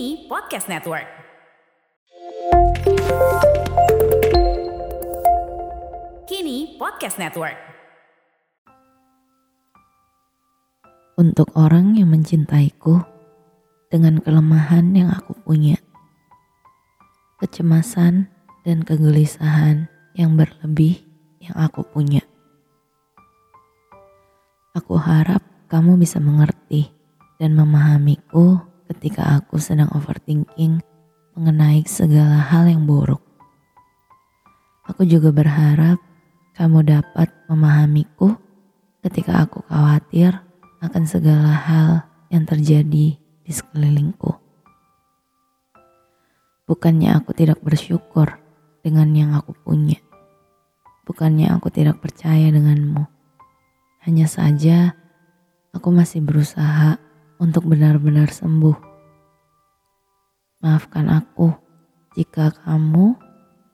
Kini Podcast Network. Kini Podcast Network. Untuk orang yang mencintaiku dengan kelemahan yang aku punya, kecemasan dan kegelisahan yang berlebih yang aku punya. Aku harap kamu bisa mengerti dan memahamiku ketika aku sedang overthinking mengenai segala hal yang buruk. Aku juga berharap kamu dapat memahamiku ketika aku khawatir akan segala hal yang terjadi di sekelilingku. Bukannya aku tidak bersyukur dengan yang aku punya. Bukannya aku tidak percaya denganmu. Hanya saja aku masih berusaha untuk benar-benar sembuh. Maafkan aku jika kamu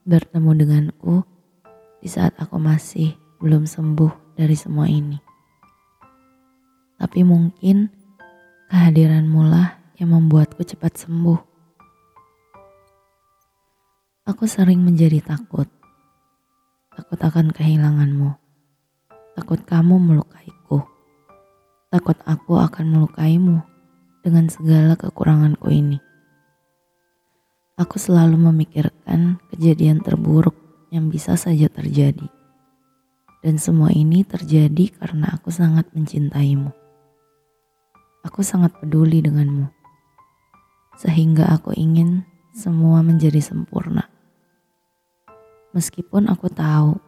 bertemu denganku di saat aku masih belum sembuh dari semua ini. Tapi mungkin kehadiranmu lah yang membuatku cepat sembuh. Aku sering menjadi takut. Takut akan kehilanganmu Takut kamu melukaiku. Takut aku akan melukaimu dengan segala kekuranganku ini. Aku selalu memikirkan kejadian terburuk yang bisa saja terjadi. Dan semua ini terjadi karena aku sangat mencintaimu. Aku sangat peduli denganmu. Sehingga aku ingin semua menjadi sempurna. Meskipun aku tahu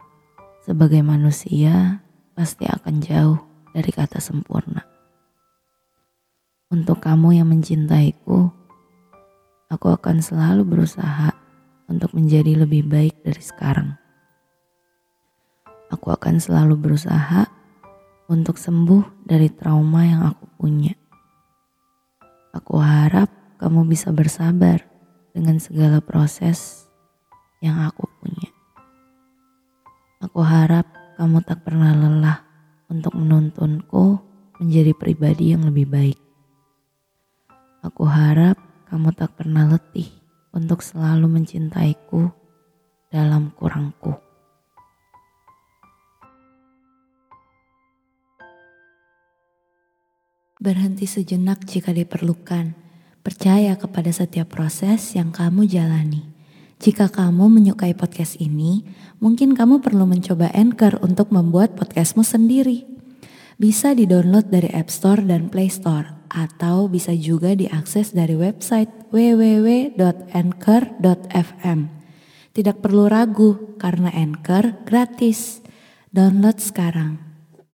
sebagai manusia pasti akan jauh dari kata sempurna. Untuk kamu yang mencintaiku, aku akan selalu berusaha untuk menjadi lebih baik dari sekarang. Aku akan selalu berusaha untuk sembuh dari trauma yang aku punya. Aku harap kamu bisa bersabar dengan segala proses yang aku punya. Aku harap kamu tak pernah lelah untuk menuntunku menjadi pribadi yang lebih baik. Aku harap kamu tak pernah letih untuk selalu mencintaiku dalam kurangku. Berhenti sejenak jika diperlukan. Percaya kepada setiap proses yang kamu jalani. Jika kamu menyukai podcast ini, mungkin kamu perlu mencoba Anchor untuk membuat podcastmu sendiri. Bisa di-download dari App Store dan Play Store, atau bisa juga diakses dari website www.anchor.fm. Tidak perlu ragu, karena Anchor gratis. Download sekarang.